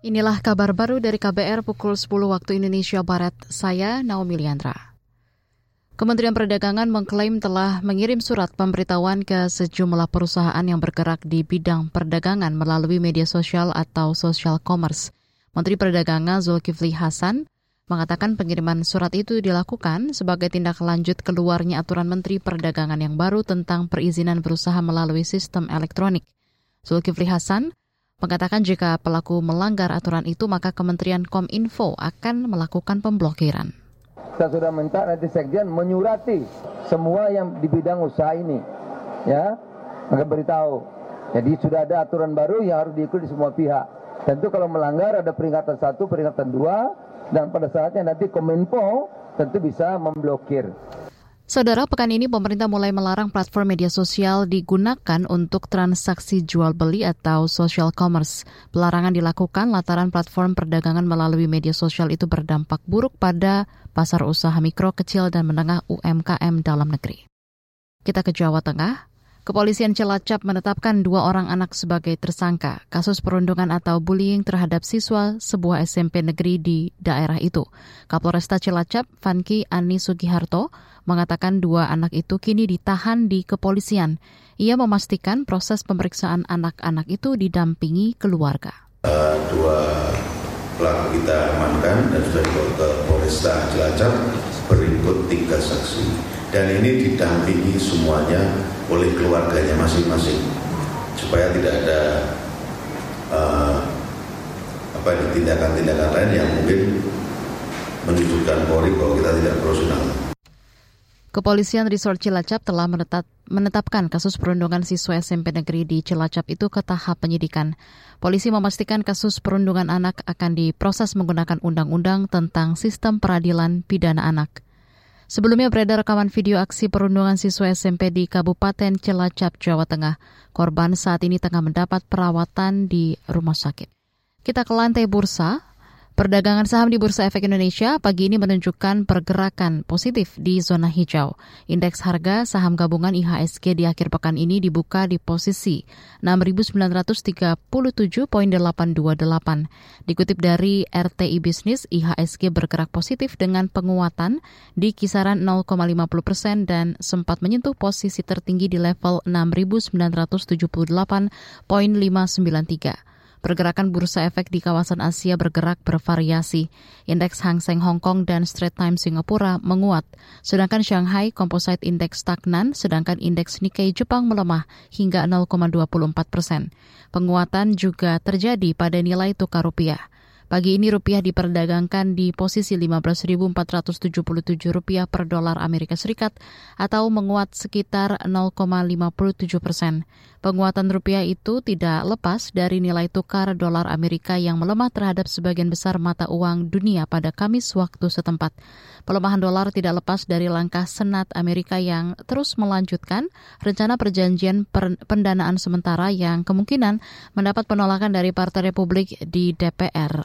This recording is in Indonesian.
Inilah kabar baru dari KBR pukul 10 waktu Indonesia Barat. Saya Naomi Liandra. Kementerian Perdagangan mengklaim telah mengirim surat pemberitahuan ke sejumlah perusahaan yang bergerak di bidang perdagangan melalui media sosial atau social commerce. Menteri Perdagangan Zulkifli Hasan mengatakan pengiriman surat itu dilakukan sebagai tindak lanjut keluarnya aturan Menteri Perdagangan yang baru tentang perizinan berusaha melalui sistem elektronik. Zulkifli Hasan mengatakan jika pelaku melanggar aturan itu maka Kementerian Kominfo akan melakukan pemblokiran. Saya sudah minta nanti Sekjen menyurati semua yang di bidang usaha ini, ya, akan beritahu. Jadi sudah ada aturan baru yang harus diikuti semua pihak. Tentu kalau melanggar ada peringatan satu, peringatan dua, dan pada saatnya nanti Kominfo tentu bisa memblokir. Saudara, pekan ini pemerintah mulai melarang platform media sosial digunakan untuk transaksi jual beli atau social commerce. Pelarangan dilakukan lantaran platform perdagangan melalui media sosial itu berdampak buruk pada pasar usaha mikro, kecil, dan menengah UMKM dalam negeri. Kita ke Jawa Tengah. Kepolisian Cilacap menetapkan dua orang anak sebagai tersangka kasus perundungan atau bullying terhadap siswa sebuah SMP negeri di daerah itu. Kapolresta Cilacap, Vanki Ani Sugiharto, mengatakan dua anak itu kini ditahan di kepolisian. Ia memastikan proses pemeriksaan anak-anak itu didampingi keluarga. Uh, dua pelaku kita amankan dan sudah dibawa ke Polresta Cilacap berikut tiga saksi dan ini didampingi semuanya oleh keluarganya masing-masing supaya tidak ada uh, apa tindakan-tindakan lain yang mungkin menunjukkan Polri bahwa kita tidak profesional. Kepolisian Resort Cilacap telah menetap, menetapkan kasus perundungan siswa SMP negeri di Cilacap itu ke tahap penyidikan. Polisi memastikan kasus perundungan anak akan diproses menggunakan undang-undang tentang sistem peradilan pidana anak. Sebelumnya beredar rekaman video aksi perundungan siswa SMP di Kabupaten Cilacap, Jawa Tengah. Korban saat ini tengah mendapat perawatan di rumah sakit. Kita ke lantai bursa. Perdagangan saham di Bursa Efek Indonesia pagi ini menunjukkan pergerakan positif di zona hijau. Indeks harga saham gabungan IHSG di akhir pekan ini dibuka di posisi 6.937.828. Dikutip dari RTI Bisnis, IHSG bergerak positif dengan penguatan di kisaran 0,50 persen dan sempat menyentuh posisi tertinggi di level 6.978.593. Pergerakan bursa efek di kawasan Asia bergerak bervariasi. Indeks Hang Seng Hong Kong dan Straits Times Singapura menguat, sedangkan Shanghai Composite Index stagnan, sedangkan indeks Nikkei Jepang melemah hingga 0,24 persen. Penguatan juga terjadi pada nilai tukar rupiah. Pagi ini rupiah diperdagangkan di posisi 15.477 rupiah per dolar Amerika Serikat atau menguat sekitar 0,57 persen. Penguatan rupiah itu tidak lepas dari nilai tukar dolar Amerika yang melemah terhadap sebagian besar mata uang dunia pada Kamis waktu setempat. Pelemahan dolar tidak lepas dari langkah Senat Amerika yang terus melanjutkan rencana perjanjian pendanaan sementara yang kemungkinan mendapat penolakan dari Partai Republik di DPR